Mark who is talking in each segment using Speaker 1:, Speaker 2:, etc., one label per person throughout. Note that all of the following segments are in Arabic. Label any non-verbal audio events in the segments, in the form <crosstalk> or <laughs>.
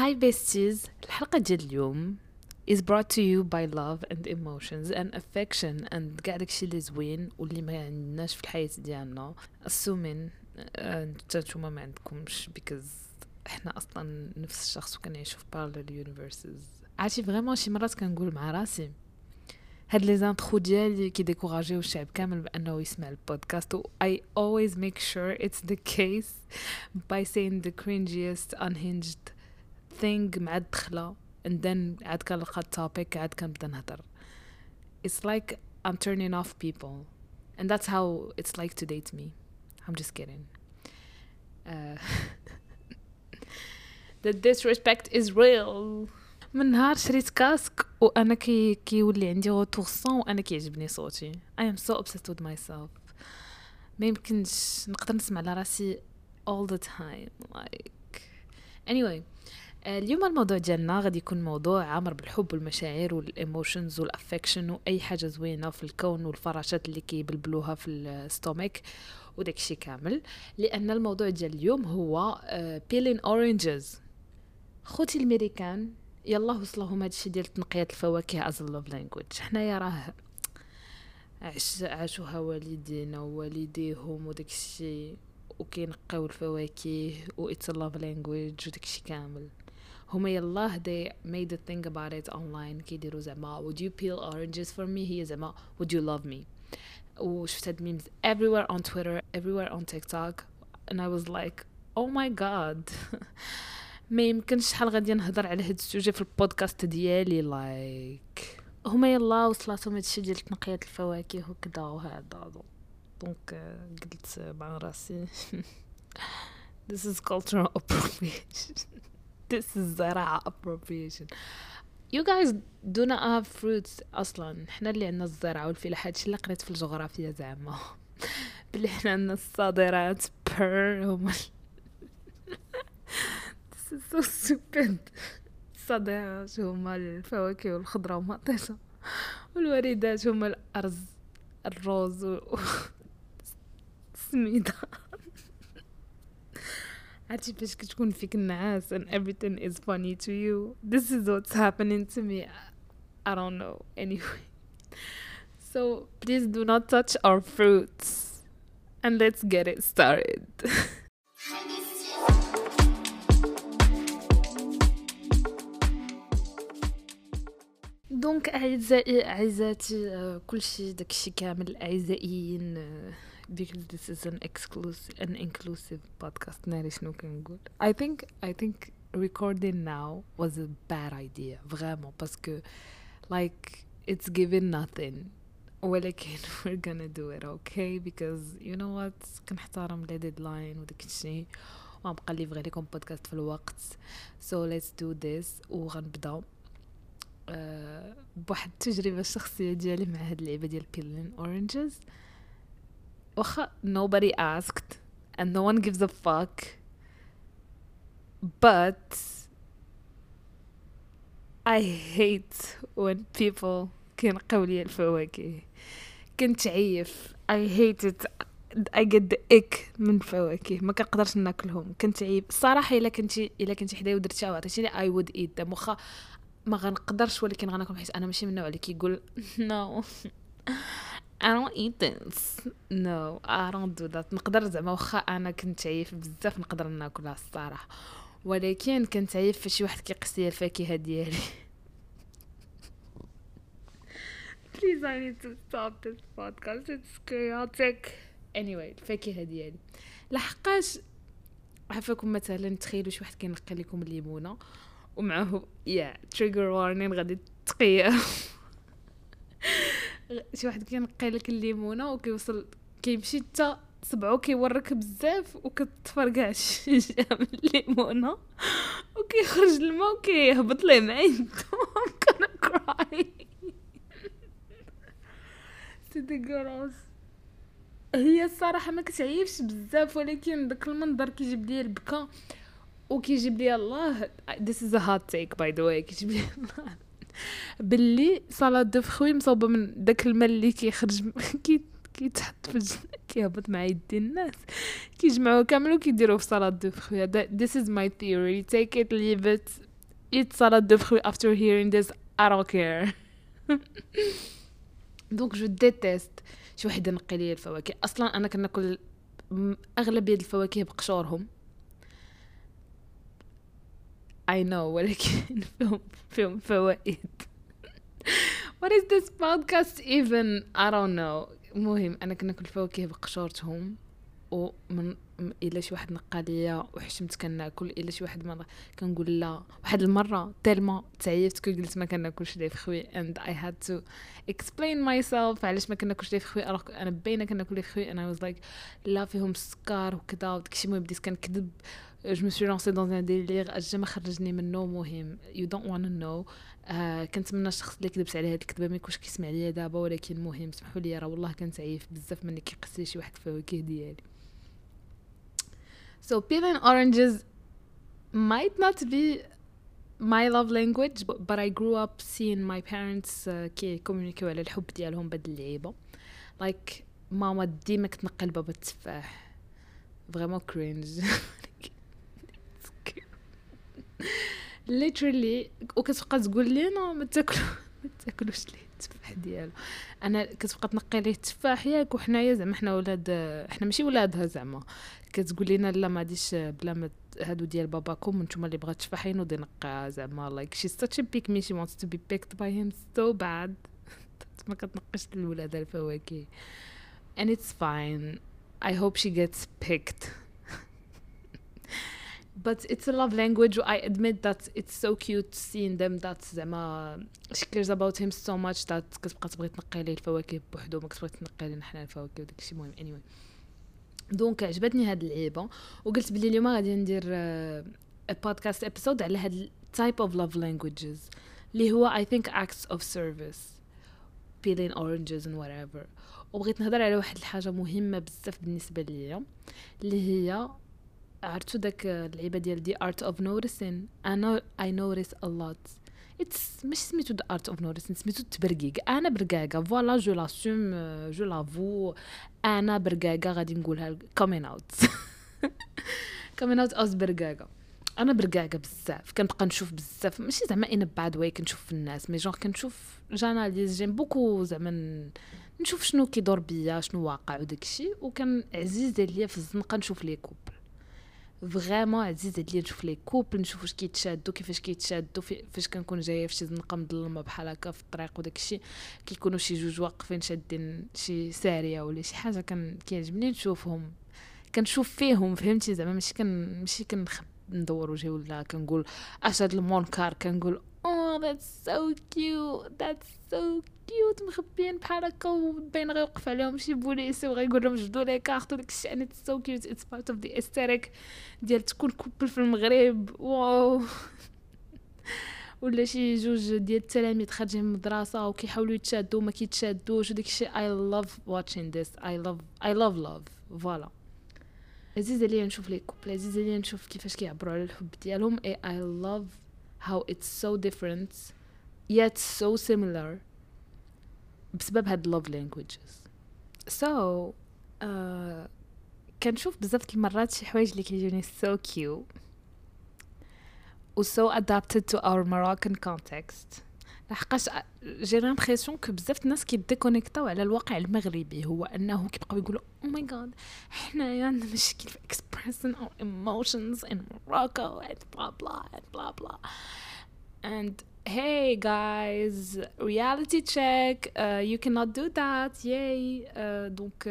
Speaker 1: Hey besties الحلقة ديال اليوم is brought to you by love and emotions and affection and كاع داكشي اللي زوين واللي ما عندناش في الحياة ديالنا. Assuming انت نتوما ما عندكمش because إحنا أصلا نفس الشخص وكنعيشو في parallel universes. عرفتي vraiment شي مرات كنقول مع راسي هاد les intros ديالي كي décourage يو الشعب كامل بأنه يسمع البودكاست و I always make sure it's the case by saying the cringiest unhinged thing مع الدخلة and then عاد كنلقى التوبيك عاد كنبدا نهضر it's like I'm turning off people and that's how it's like to date me I'm just kidding uh, <laughs> the disrespect is real من نهار شريت كاسك وانا كي كيولي عندي غوتور سون وانا كيعجبني صوتي I am so obsessed with myself ما يمكنش نقدر نسمع لراسي all the time like anyway اليوم الموضوع ديالنا غادي يكون موضوع عامر بالحب والمشاعر وال emotions وال affection وأي حاجة زوينة في الكون والفراشات اللي كيبلبلوها في ال stomach وداك الشيء كامل. لأن الموضوع ديال اليوم هو peeling oranges خوتي الأمريكان يلا وصلهم هادشي ديال تنقية الفواكه as love language حنايا راه عش عاشوها والدينا ووالديهم وداكشي وكينقاو الفواكه و it's love language وداكشي كامل. هما يلاه they made a thing about it online كيديروا زعما would you peel oranges for me هي زعما would you love me وشفت هاد memes everywhere on Twitter everywhere on TikTok and I was like oh my god <laughs> ما يمكنش شحال غادي نهضر على هاد السوجي في البودكاست ديالي لايك هما يلا وصلاتهم هادشي ديال تنقية الفواكه وكذا وهذا دونك قلت مع راسي <laughs> this is cultural appropriation <laughs> this is زراعة appropriation. You guys do not have fruits أصلا. حنا اللي عندنا الزرع والفلاحة هادشي اللي قريت في الجغرافيا زعما؟ <laughs> بلي حنا عندنا الصادرات. بير هما <laughs> this is so stupid. الصادرات هما الفواكه والخضرة ومطيشة والوردات هما الأرز الروز و... <laughs> السميدة. and everything is funny to you this is what's happening to me I don't know anyway <laughs> so please do not touch our fruits and let's get it started دونك اعزائي اعزاتي كلشي داكشي كامل اعزائيين because this is an exclusive an inclusive podcast ناري شنو كنقول I think I think recording now was a bad idea vraiment parce que like it's given nothing ولكن <laughs> we're gonna do it okay because you know what كنحترم لي ديدلاين وداك الشيء وغنبقى ليفغي لكم بودكاست في الوقت so let's do this وغنبدا أه بواحد التجربة الشخصية ديالي مع هاد اللعبة ديال بيلين اورنجز واخا nobody asked and no one gives a fuck. But I hate when people كينقاو لي الفواكه. كنتعيف I hate it. I get the ick من الفواكه ما كنقدرش ناكلهم. كنتعيب الصراحه إلا كنتي إلا كنتي حدايا ودرتيها وعطيتيني I would eat them واخا ما غنقدرش ولكن غناكل حيت أنا ماشي من النوع اللي كيقول <laughs> no. I don't eat this no I don't do that. نقدر زعما واخا أنا كنت عيف بزاف نقدر ناكلها الصراحه ولكن كنت عيف فشي واحد كيقص لي الفاكهة ديالي. Please I need to stop this podcast. It's chaotic. Anyway الفاكهة ديالي. لحقاش عافاكم مثلا تخيلوا شي واحد كينقي لكم الليمونه ومعه يا تريجر وارنين غادي تقيا شي واحد كينقي لك الليمونة وكيوصل كيمشي حتى صبعو كيورك بزاف وكتفرقع <laughs> شجرة من الليمونة وكيخرج الماء وكيهبط ليه مع <laughs> cry. <laughs> سيدي كروس هي الصراحة ما كتعيبش بزاف ولكن داك المنظر كيجيب لي البكا وكيجيب لي الله. This is a hot take by the way. كيجيب لي الله. باللي de fruits مصوبة من داك الماء اللي كيخرج <laughs> كي كيتحط في الجن... كيهبط مع يدي الناس. كيجمعوه كامل وكيديروه في salade de fruits. this is my theory. Take it leave it. Eat salade de fruits after hearing this. I don't care. donc je déteste شي واحد ينقي لي الفواكه. أصلا أنا كناكل أغلبية الفواكه بقشورهم. I know <laughs> ولكن فيهم فيهم فوائد. What is this podcast even? I don't know. المهم أنا كناكل الفواكه بقشورتهم ومن الا شي واحد نقى ليا وحشمت كناكل الا شي واحد ما كنقول لا. واحد المرة تالما تعيفت كي قلت ما كناكلش لي فخوي and I had to explain myself علاش ما كناكلش لي الوغونج أنا باينه كناكل لي فخوي أنا was like لا فيهم السكر وكذا وداكشي المهم بديت كنكذب. je me suis lancée dans un délire اجا ما خرجني منه مهم. you don't wanna know كنتمنى الشخص اللي كذبت عليه هاد الكذبة ما يكونش كيسمع ليا دابا ولكن مهم. سمحوا لي راه والله كنت عيف بزاف مني كيقص شي واحد الفواكه ديالي. So peeling oranges might not be my love language but I grew up seeing my parents uh, كي communiquer يو على الحب ديالهم بهاد اللعيبة. Like ماما ديما كتنقل بابا التفاح. vraiment cringe <laughs> literally وكتبقى تقول لي no ما تاكلو <laughs> ما تاكلوش ليه التفاح ديالو. أنا كتبقى تنقي ليه التفاح ياك وحنايا زعما حنا ولاد إحنا ماشي ولادها زعما. كتقول لنا لا ما غاديش بلا ما هادو ديال باباكم نتوما اللي بغات تفاحين نوضي نقا زعما. لايك شي a pick me she wants to be picked by him so bad. <laughs> ما كتنقش للولاد الفواكه. And it's fine. I hope she gets picked. <laughs> but it's a love language. I admit that it's so cute seeing them that زعما she cares about him so much that كتبقى تبغي تنقي ليه الفواكه بوحدو ما كتبغي تنقي لنا حنا الفواكه وداكشي المهم anyway. donc عجبتني هاد اللعيبه وقلت بلي اليوم غادي ندير podcast episode على هاد type of love languages اللي هو I think acts of service peeling oranges and whatever. وبغيت نهضر على واحد الحاجة مهمة بزاف بالنسبة ليا اللي هي عرفتو داك اللعيبة ديال the art of noticing. أنا I notice a lot. it's مش سميتو the art of notice سميتو تبرقيق. أنا برقاقة. voilà je l'assume je l'avoue أنا برقاقة غادي نقولها coming out coming out as برقاقة. أنا برقاقة بزاف. كنبقى نشوف بزاف. ماشي زعما in bad way كنشوف في الناس mais je ن كنشوف j'analyse j'aime beaucoup زعما نشوف شنو كيدور بيا شنو واقع وداكشي وكان عزيز عليا في الزنقه نشوف les couples vraiment عزيز عليا نشوف les couples نشوف واش كيتشادو كيفاش كيتشادو فاش كنكون جاية في شي زنقه مظلمه بحال هكا في الطريق وداك الشيء كيكونوا شي جوج واقفين شادين شي ساريه ولا شي حاجة كان كيعجبني نشوفهم كنشوف فيهم فهمتي زعما ماشي كن ماشي كنخب ندور وجهي ولا كنقول اش هاد المنكر كنقول oh that's so cute. That's so cute. مخبيين بحال هكا وبين غيوقف عليهم شي بوليسي وغيقول لهم جبدوا les cartes وداك الشيء يعني so cute. It's part of the aesthetic ديال تكون couple في المغرب. waw <laughs> ولا شي جوج ديال التلاميذ خارجين من المدرسة وكيحاولوا يتشادوا ما كيتشادوش. وداك الشيء I love watching this. I love I love love. voilà عزيز عليا نشوف les couples عزيز عليا نشوف كيفاش كيعبروا على الحب ديالهم. اي I love how it's so different yet so similar بسبب هاد love languages so uh, كنشوف بزاف المرات شي حوايج اللي كيجوني so cute و so adapted to our Moroccan context لحقاش j'ai l'impression que بزاف الناس كي déconnecter او على الواقع المغربي. هو انه كيبقاو يقولوا oh my God حنايا عندنا مشكل في expressing our emotions in Morocco and blah blah and blah blah. And hey guys reality check uh, you cannot do that yay. Uh, donc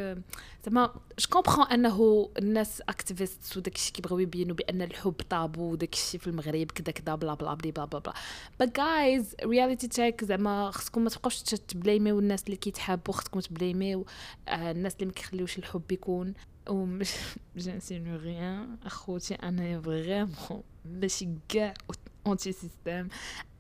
Speaker 1: زعما je comprends انه الناس activistes وداك الشيء كيبغيو يبينوا بان الحب طابو وداك الشيء في المغرب كذا كذا بلا بلا بلا بلا بلا but guys reality check زعما خصكم ما تبقاوش t-blâmer يو الناس اللي كيتحابوا خصكم t-blâmer يو الناس اللي ما كيخليوش الحب يكون ومش جانسينو غيان اخوتي أنا فريمون ماشي كاع اونتي سيستم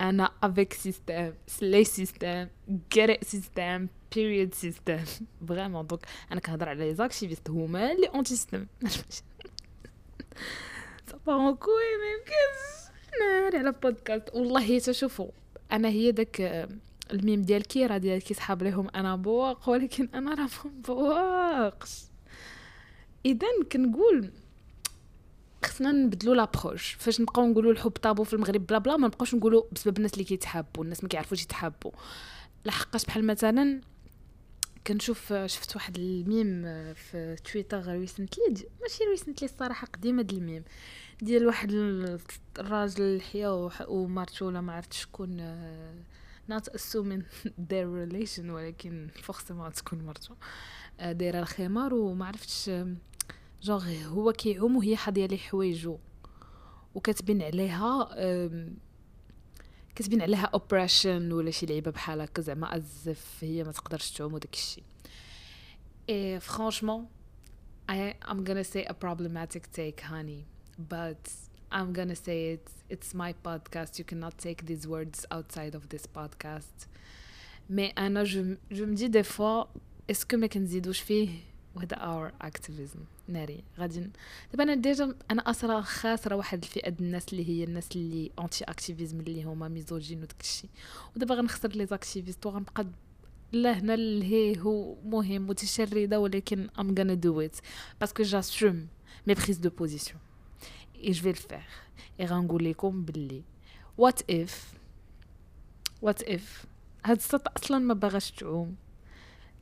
Speaker 1: أنا افيك سيستم سلي سيستم غيريت سيستم بيريود سيستم فريمون دونك أنا كنهضر على لي زاكتيفيست هما اللي اونتي سيستم صافا كوي ما يمكنش ناري على بودكاست والله تشوفوا أنا هي داك الميم ديال كيرا ديال كيسحاب ليهم أنا بواق ولكن أنا راه ما بواقش. اذا كنقول خصنا نبدلوا l'approche فاش نبقاو نقولوا الحب طابو في المغرب بلا بلا ما نبقاوش نقولوا بسبب الناس اللي كيتحابوا الناس ما كيعرفوش يتحابوا. لحقاش بحال مثلا كنشوف شفت واحد الميم في تويتر recently ماشي recently الصراحة قديمة د الميم. ديال واحد الراجل حيا ومارتو ولا ما عرفتش شكون not assuming <laughs> their relation ولكن forcément تكون مرتو دايرة الخمار وما عرفتش جوغ هو كيعوم وهي حاضية ليه حوايجو وكتبين عليها كتبين عليها oppression ولا شي لعيبة بحال هكا زعما أزف هي ما تقدرش تعوم وداك الشيء et franchement اي ام غانا سي ا بروبليماتيك تيك هاني بات I'm gonna say it. It's my podcast. You cannot take these words outside of this podcast. Mais Anna, je, je me dis des fois, est-ce que Mackenzie douche fille with our activism. ناري غادي دابا أنا ديجا أنا أصلا خاسرة واحد الفئه الناس اللي هي الناس اللي انتي اكتيفيزم اللي هما ميزوجين وداك الشيء. ودابا غنخسر لي زاكتيفيست وغنبقى لا هنا الهي هو مهم متشرده ولكن ام غانا دو ات باسكو جاسوم مي بريز دو بوزيسيون اي جو في الفير اي غنقول لكم باللي وات اف وات اف هاد السط أصلا ما باغاش تعوم.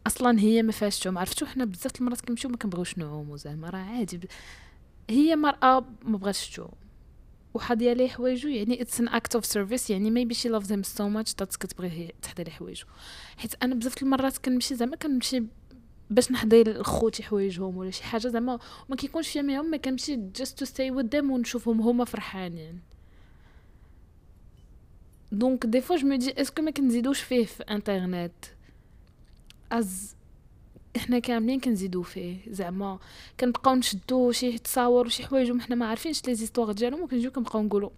Speaker 1: أصلا هي ما فيهاش تعوم عرفتو حنا بزاف المرات كنمشيو ما كنبغيوش نعومو زعما راه عادي. ب... هي مرأة ما بغاتش تعوم. وحاضية ليه حوايجو يعني اتس ان اكت اوف سيرفيس يعني ميبي شي لاف ذيم سو ماتش دات كتبغي تحضي ليه حوايجو. حيت أنا بزاف المرات كنمشي زعما كنمشي باش نحضي لخوتي حوايجهم ولا شي حاجة زعما ما كيكونش فيها معاهم ما كنمشي just to stay with them ونشوفهم هما فرحانين. donc des fois je me dis est-ce que ما كنزيدوش فيه في انترنت as إحنا كاملين كنزيدو فيه؟ زعما كنبقاو نشدو شي تصاور وشي حوايج وحنا ما عارفينش les histoires ديالهم وكنجيو كنبقاو نقولو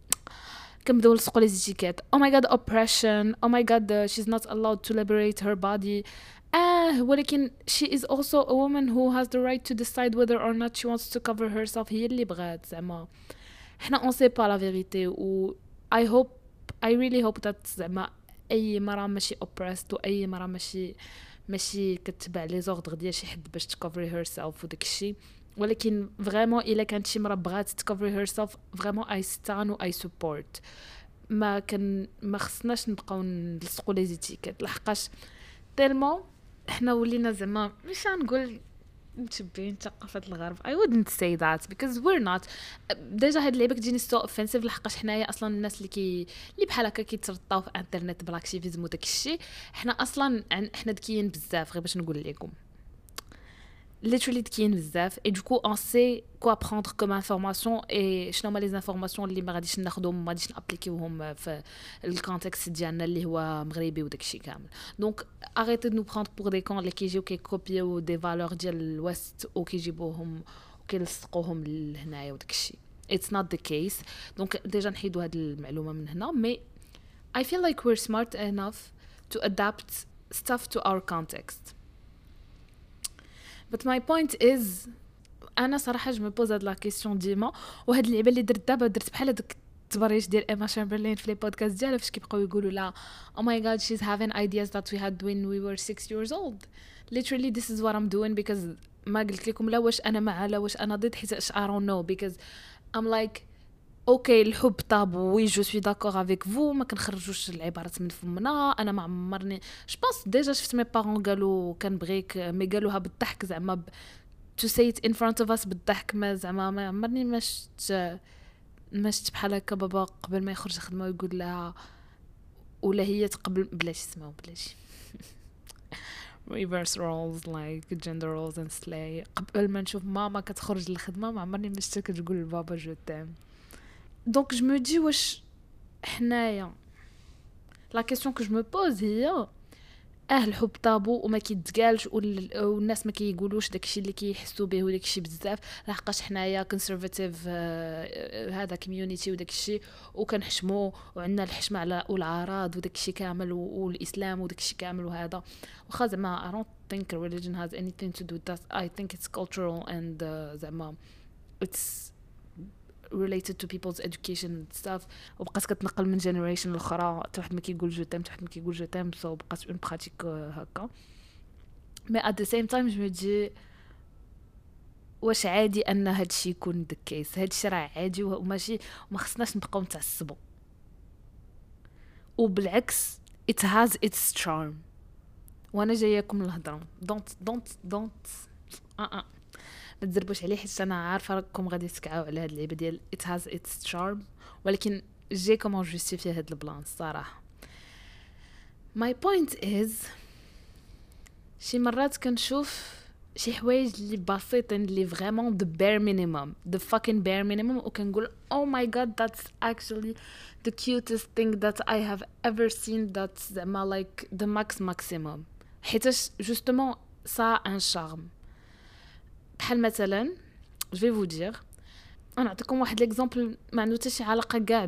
Speaker 1: كنبداو نلصقوا les étiquettes oh my God oppression oh my God she's not allowed to liberate her body. آه ولكن she is also a woman who has the right to decide whether or not she wants to cover herself. هي اللي بغات زعما. حنا on sait pas la vérité و I hope I really hope that زعما أي مرة ماشي oppressed واي مرة ماشي ماشي كتبع les ordres ديال شي حد باش ت couvri herself وداك الشيء ولكن vraiment إلا كانت شي مرا بغات ت couvri herself vraiment I stan و I support ما كان ما خصناش نبقاو نلصقوا les étiquettes لحقاش tellement حنا ولينا زعما مش غنقول متشبعين ثقافة الغرب. I wouldn't say that because we're not. déjà هاد اللعبة كتجيني so offensive لحقاش حنايا أصلا الناس اللي كي اللي بحال هكا كيترطاو في انترنت بال activism وداك الشيء. حنا أصلا حنا ذكيين بزاف غير باش نقول لكم. Literally ذكيين بزاف et du coup on sait quoi prendre comme information et شنو هما les informations اللي ما غاديش ناخذهم ما غاديش ن appliqu يوهم في ال context ديالنا اللي هو مغربي وداك الشيء كامل donc arrêtez de prendre pour des cons اللي كيجيو كي copi و des valeurs ديال ال West وكيجيبوهم وكيلصقوهم لهنايا وداك الشيء it's not the case donc déjà نحيدو هاد المعلومه من هنا mais I feel like we're smart enough to adapt stuff to our context. But my point is أنا صراحة je pose هاد la question ديما وهاد اللعبة اللي درت دابا درت بحال هذوك التبريش ديال Emma Chamberlain في les podcasts ديالها فاش كيبقاو يقولوا لا oh my God she's having ideas that we had when we were 6 years old. Literally this is what I'm doing because ما قلت لكم لا واش أنا مع لا واش أنا ضد حيت I don't know because I'm like OK الحب tabou oui je suis d'accord avec vous ما كنخرجوش العبارات من فمنا. أنا ما عمرني je pense déjà شفت mes parents قالوا كنبغيك mais قالوها بالضحك زعما ب... to say it in front of us بالضحك. ما زعما ما عمرني ما شفت ما شفت بحال هكا بابا قبل ما يخرج الخدمه ويقول لها ولا هي تقبل بلاش اسمها بلاش <laughs> reverse roles like gender roles and slay. قبل ما نشوف ماما كتخرج للخدمة ما عمرني ما شفتها كتقول لبابا je t'aime donc je me dis واش حنايا la question que je me pose هي آه الحب طابو وما كيتقالش والناس ما كيقولوش داكشي اللي كيحسوا به وداكشي بزاف لحقاش حنايا conservative هذا community وداكشي وكنحشمو وعندنا الحشمه على والعراض وداكشي كامل والاسلام وداكشي كامل وهذا واخا زعما don't think religion has anything to do with that. I think it's cultural and uh, زعما it's related to people's education and stuff وبقات كتنقل من generation لأخرى. حتى واحد ما كيقول je t'aime حتى واحد ما كيقول je t'aime so بقات une pratique هكا. mais at the same time je dis واش عادي أن هادشي يكون the case هادشي راه عادي وماشي وما خصناش نبقاو نتعصبوا وبالعكس it has its charm. وأنا جاياكم الهضره don't don't don't آه آه ما تزربوش عليه حيت أنا عارفة راكم غادي تكعوا على هاد اللعبة ديال it has its charm ولكن j'ai comment justifier هاد ال plan الصراحة. my point is شي مرات كنشوف شي حوايج اللي بسيطين اللي vraiment the bare minimum the fucking bare minimum كنقول oh my God that's actually the cutest thing that I have ever seen that's زعما like the max maximum حيتاش justement ça a un charme بحال مثلا je veux dire نعطيكم واحد l'exemple ما عنده حتى شي علاقة كاع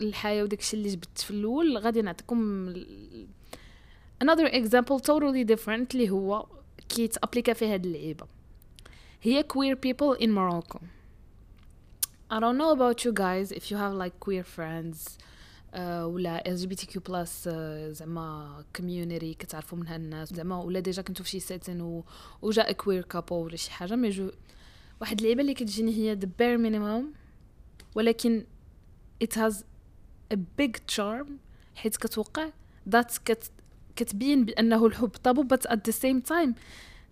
Speaker 1: بالحياة وداكشي اللي جبت في الأول. غادي نعطيكم another example totally different اللي هو كي ت appliqua في هاد اللعيبة. هي queer people in Morocco. I don't know about you guys if you have like queer friends آه، ولا ال جي بي تي كيو بلس زعما community كتعرفوا منها الناس. زعما ولا déjà كنتو فشي setting و... وجا queer couple ولا شي حاجة mais je واحد اللعيبة اللي كتجيني هي the bare minimum ولكن it has a big charm حيت كتوقع that كت... كتبين بأنه الحب tabou but at the same time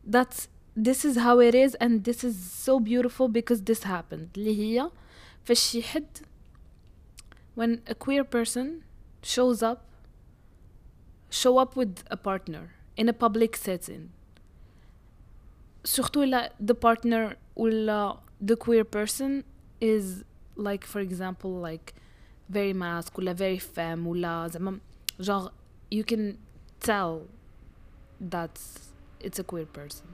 Speaker 1: that this is how it is and this is so beautiful because this happened اللي هي شي حد when a queer person shows up show up with a partner in a public setting surtout la the partner ولا the queer person is like for example like very mask ولا very femme ولا زعما genre you can tell that it's a queer person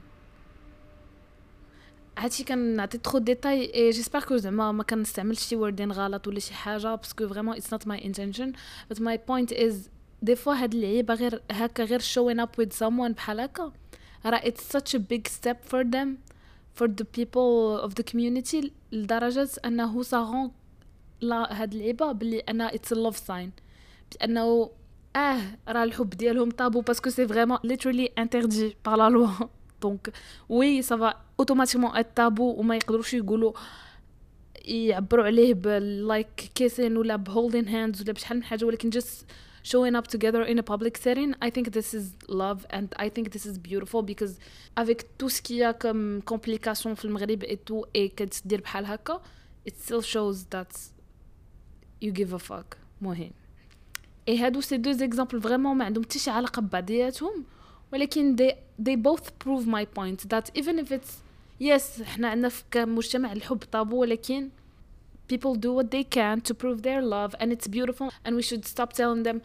Speaker 1: هادشي كنعطي trop de détails et j'espère que زعما ما كنستعملش شي wording غلط ولا شي حاجة parce que vraiment it's not my intention but my point is des fois هاد اللعيبة غير هكا غير showing up with someone بحال هكا. راه it's such a big step for them for the people of the community لدرجة أنه ساغون لا هاد اللعيبة بلي أنا a love sign. بأنه آه راه الحب ديالهم tabou parce que c'est vraiment literally interdit par la loi. donc oui ça va automatiquement être tabou وما يقدروش يقولوا يعبروا عليه ب like kissing ولا ب holding hands ولا بشحال من حاجة ولكن just showing up together in a public setting i think this is love and i think this is beautiful because avec tout ce qu'il y a comme complication في المغرب et tout et كتدير بحال هكا it still shows that you give a fuck مهم et هادو c'est deux exemples vraiment ما عندهم حتى شي علاقه ببعضياتهم ولكن they they both prove my point that even if it's yes إحنا عندنا في كمجتمع الحب طابو ولكن people do what they can to prove their love and it's beautiful and we should stop telling them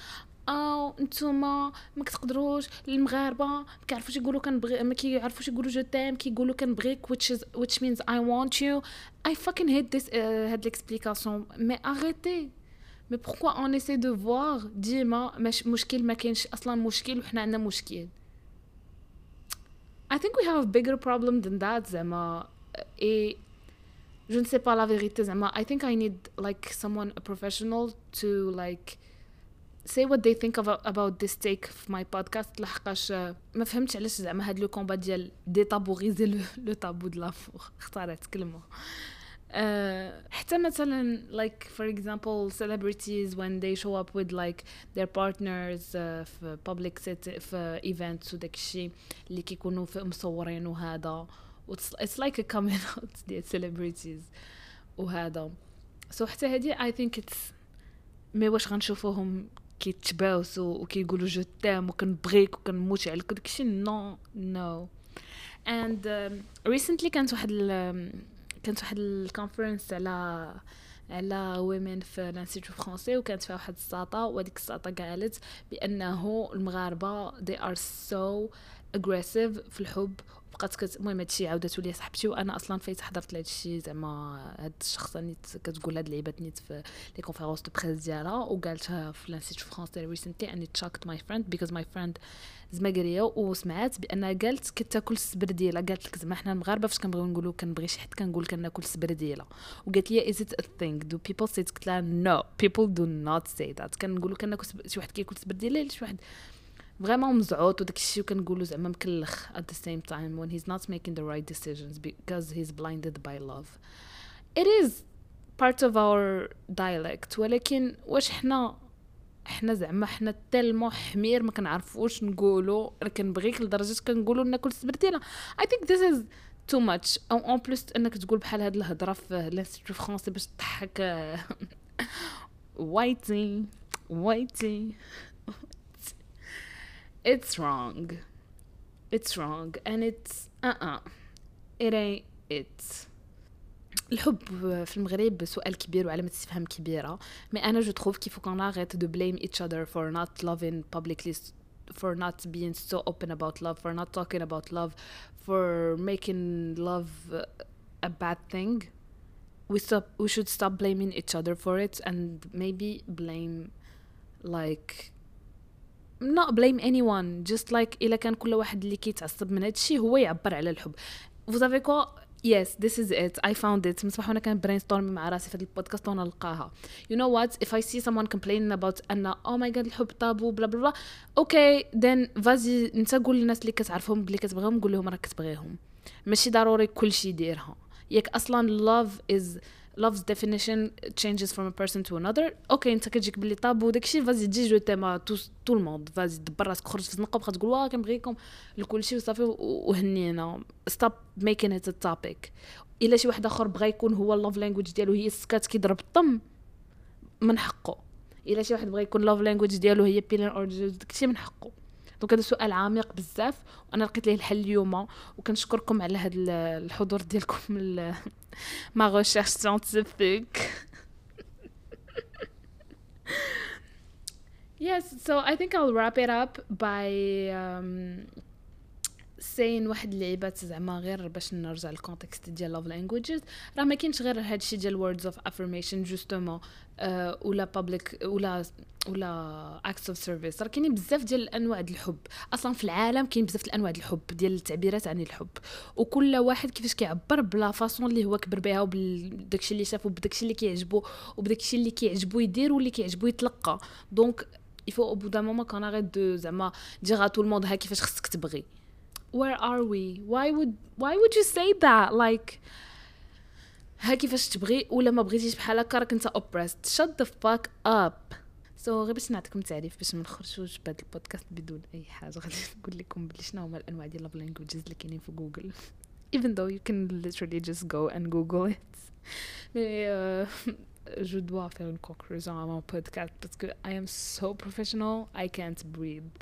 Speaker 1: أو نتوما ما كتقدروش المغاربه ما كيعرفوش يقولوا كنبغي ما كيعرفوش يقولوا جو تيم كيقولوا كنبغيك which is which means I want you I fucking hate this uh, هاد l'explication mais arrêtez mais pourquoi on essaie de voir ديما مشكل ما كاينش أصلا مشكل وحنا عندنا مشكل I think we have a bigger problem than that زعما et je ne sais pas la vérité زعما I think I need like someone a professional to like say what they think about, about this take في my podcast لحقاش ما فهمتش علاش زعما هاد لو كومبا ديال ديتابوريزي لو, لو تابو د لافور اختارت كلمه uh, حتى مثلا like for example celebrities when they show up with like their partners uh, في public set في events وداك الشيء اللي كيكونوا في مصورين وهذا it's, it's like a coming <laughs> out ديال celebrities وهذا so حتى هادي I think it's مي واش غنشوفوهم كيتباوسوا وكيقولوا جو تام وكنبغيك وكنموت عليك داكشي نو نو and um, recently كانت واحد كانت واحد ال conférence على على women في ال institut français وكانت فيها واحد الساطة وهذيك الساطة قالت بأنه المغاربة they are so aggressive في الحب. بقات كت المهم هادشي عاوداتو ليا صاحبتي وأنا أصلا فايت حضرت لهاد الشيء زعما هاد الشخصه نيت كتقول هاد اللعيبات نيت في les conférences de presse ديالها وقالتها في ال institut français recently and it shocked my friend because my friend زماكريه وسمعات بأنها قالت كتاكل السبرديله قالت لك زعما حنا المغاربة فاش كنبغيو نقولوا كنبغي شي حد كنقول كناكل السبرديله وقالت لي is it a thing do people say قلت لها no people do not say that كنقولوا كناكل شي واحد كياكل السبرديله شي واحد vraiment مزعوط وداك الشيء وكنقولوا زعما مكلخ at the same time when he's not making the right decisions because he's blinded by love. It is part of our dialect ولكن واش حنا حنا زعما حنا tellement حمير ما كنعرفوش نقولوا أنا كنبغيك لدرجه كنقولوا ناكل السبرتيله I think this is too much. et en plus انك تقول بحال هاد الهضره في l'institut français باش تضحك وايتي وايتي it's wrong it's wrong and it's uh-uh it ain't it الحب في المغرب سؤال كبير وعلامة استفهام كبيرة مي أنا جو تروف كيفو كون arrête de blame each other for not loving publicly for not being so open about love for not talking about love for making love a bad thing we stop we should stop blaming each other for it and maybe blame like not blame anyone just like إلا كان كل واحد اللي كيتعصب من هادشي هو يعبر على الحب. Vous savez quoi? Yes this is it. I found it. مصباح وأنا كان brainstorming مع راسي في البودكاست وأنا نلقاها. You know what? If I see someone complaining about أن oh my god الحب طابو بلا بلا بلا أوكي then فازي انت قول للناس اللي كتعرفهم بلي كتبغيهم قول لهم راك كتبغيهم ماشي ضروري كلشي يديرها. ياك أصلا love is love's definition changes from a person to another. okay انت كتجيك باللي طابو داكشي vas-y dis je t'aime à tout le monde vas-y دبر راسك خرج في الزنقه وبقى تقول واه كنبغيكم لكلشي وصافي. وهنينا stop making it a topic إلا شي واحد آخر بغى يكون هو ال love language ديالو هي السكات كيضرب الطم من حقه. إلا شي واحد بغى يكون love language ديالو هي peeling orange داكشي من حقه. donc هذا سؤال عميق بزاف وأنا لقيت ليه الحل اليوم. وكنشكركم على هذا الحضور ديالكم ma recherche scientifique yes so I think I'll wrap it up by um, sinon واحد اللعيبات زعما غير باش نرجع لل context ديال love languages راه ما كاينش غير هادشي ديال words of affirmation justement ولا public ولا ولا acts of service راه كاينين بزاف ديال الأنواع ديال الحب. أصلا في العالم كاين بزاف الأنواع ديال الحب ديال التعبيرات عن الحب. وكل واحد كيفاش كيعبر ب la façon اللي هو كبر بها وبداكشي اللي شافو بداكشي اللي كيعجبو وبداكشي اللي كيعجبو يدير واللي كيعجبو يتلقى. donc il faut au bout d'un moment qu'on arrête de زعما dire à tout le monde ها كيفاش خصك تبغي where are we why would why would you say that like ها كيفاش تبغي ولا ما بغيتيش بحال هكا راك انت oppressed shut the fuck up سو so, غير باش نعطيكم تعريف باش ما نخرجوش بهذا البودكاست بدون اي حاجه غادي نقول لكم بلي شنو هما الانواع ديال love languages اللي كاينين في جوجل even though you can literally just go and google it mais euh, je dois faire une conclusion à mon podcast parce que I am so professional I can't breathe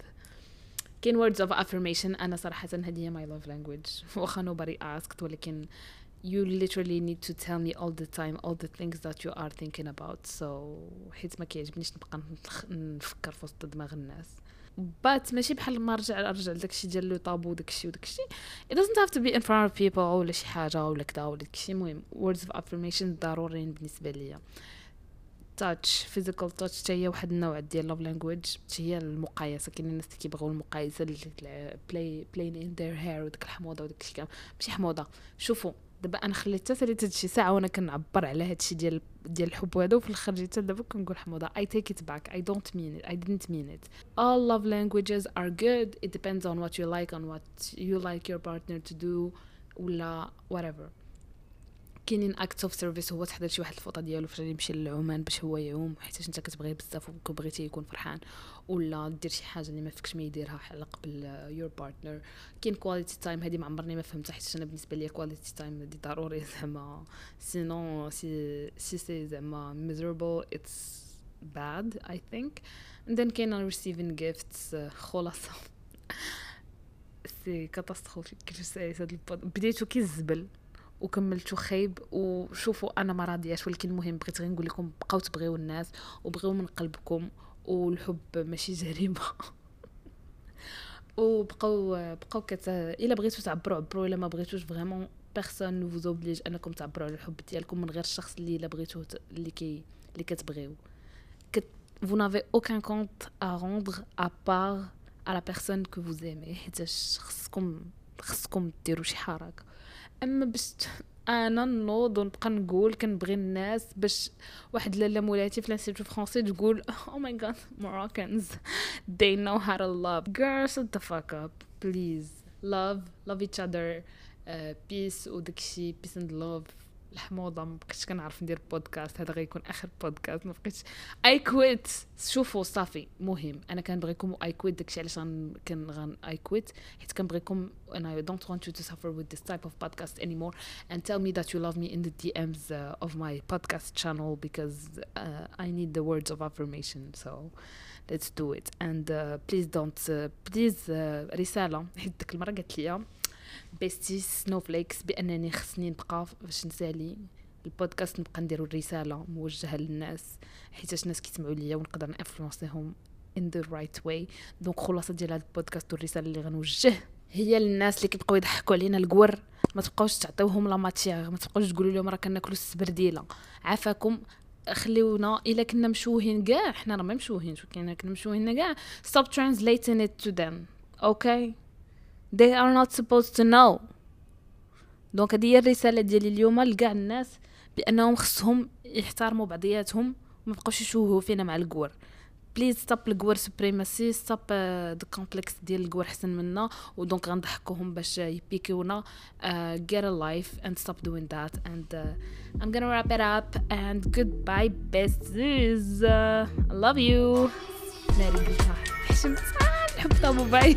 Speaker 1: كاين words of affirmation انا صراحه هذه هي my love language <laughs> واخا nobody asked ولكن you literally need to tell me all the time all the things that you are thinking about so حيت ما كيعجبنيش نبقى نفكر في وسط دماغ الناس بات ماشي بحال ما رجع ارجع لداكشي ديال لو طابو داكشي وداكشي it doesn't have to be in front of people ولا شي حاجه ولا كذا ولا داكشي المهم words of affirmation ضروريين بالنسبه ليا touch physical touch حتى هي واحد النوع ديال love language هي المقايسة كاين الناس اللي كيبغيو المقايسة play playing in their hair وديك الحموضة وداك الشيء ماشي حموضة شوفوا دابا أنا خليت حتى ساليت هادشي ساعة وأنا كنعبر على هادشي ديال ديال الحب هذا وفي الآخر جيت دابا كنقول حموضة. I take it back I don't mean it I didn't mean it. All love languages are good it depends on what you like on what you like your partner to do ولا whatever. كاينين act of service هو تحضر شي واحد الفوطة ديالو فاش يمشي للعمان باش هو يعوم حيت أنت كتبغيه بزاف وكبغيتيه يكون فرحان. ولا دير شي حاجة اللي ما فيكش ما يديرها على قبل your partner كاين quality time هذه ما عمرني ما فهمتها حيت أنا بالنسبة لي quality time هذه ضروري <laughs> زعما. sinon c'est c'est c'est زعما misérable it's bad I think. And then كاين receiving gifts <laughs> خلاصة. c'est catastrophique كيفاش هذا ال pod بديتو كي الزبل وكملتو خايب. وشوفوا أنا ما راضياش ولكن المهم بغيت غير نقول لكم بقاو تبغيو الناس وبغيو من قلبكم والحب ماشي <laughs> جريمة. وبقاو بقاو كت إلا بغيتو تعبروا عبروا. إلا ما بغيتوش vraiment personne ne vous oblige أنكم تعبروا على الحب ديالكم من غير الشخص اللي إلا بغيتو اللي كي اللي كتبغيو. كت vous n'avez aucun compte à rendre à part à la personne que vous aimez. حيت خصكم خصكم ديروا شي حركة. أما باش أنا نوض ونبقى نقول كنبغي الناس باش واحد لاله مولاتي في l'institut français تقول oh my God Moroccans they know how to love. Girls shut the fuck up please. Love love each other uh, peace وداكشي peace and love. الحموضه ما بقيتش كنعرف ندير بودكاست هذا غيكون اخر بودكاست ما بقيتش I quit شوفوا صافي مهم أنا كنبغيكم I quit داكشي علاش كان غن I quit حيت كنبغيكم and I don't want you to suffer with this type of podcast anymore and tell me that you love me in the DMs uh, of my podcast channel because uh, I need the words of affirmation so let's do it and uh, please don't uh, please uh, رساله حيت ديك المره قالت لي bestie snowflakes بأنني خصني نبقى باش نسالي البودكاست نبقى ندير الرسالة موجهة للناس حيت ناس كيسمعوا ليا ونقدر نانفلونسيهم in the right way. donc خلاصة ديال هذا البودكاست والرسالة اللي غنوجه هي للناس اللي كيبقاو يضحكوا علينا القور ما تبقاوش تعطيوهم la matière ما تبقاوش تقولوا لهم راه كناكلوا السبرديله عافاكم. خليونا إلا كنا مشوهين كاع حنا راه ما مشوهين شو كنا مشوهين كاع. Stop translating it to them okay they are not supposed to know. donc هذه هي الرسالة ديالي اليوم لكاع الناس بأنهم خصهم يحترموا بعضياتهم وما بقاوش يشوهوا فينا مع القور please stop القور supremacy stop the complex ديال القور حسن منا. و donc غنضحكوهم باش يبيكيونا uh, get a life and stop doing that. And uh, I'm gonna wrap it up. And goodbye besties. Uh, I love you. ناري قلتها حشمتها نحب bye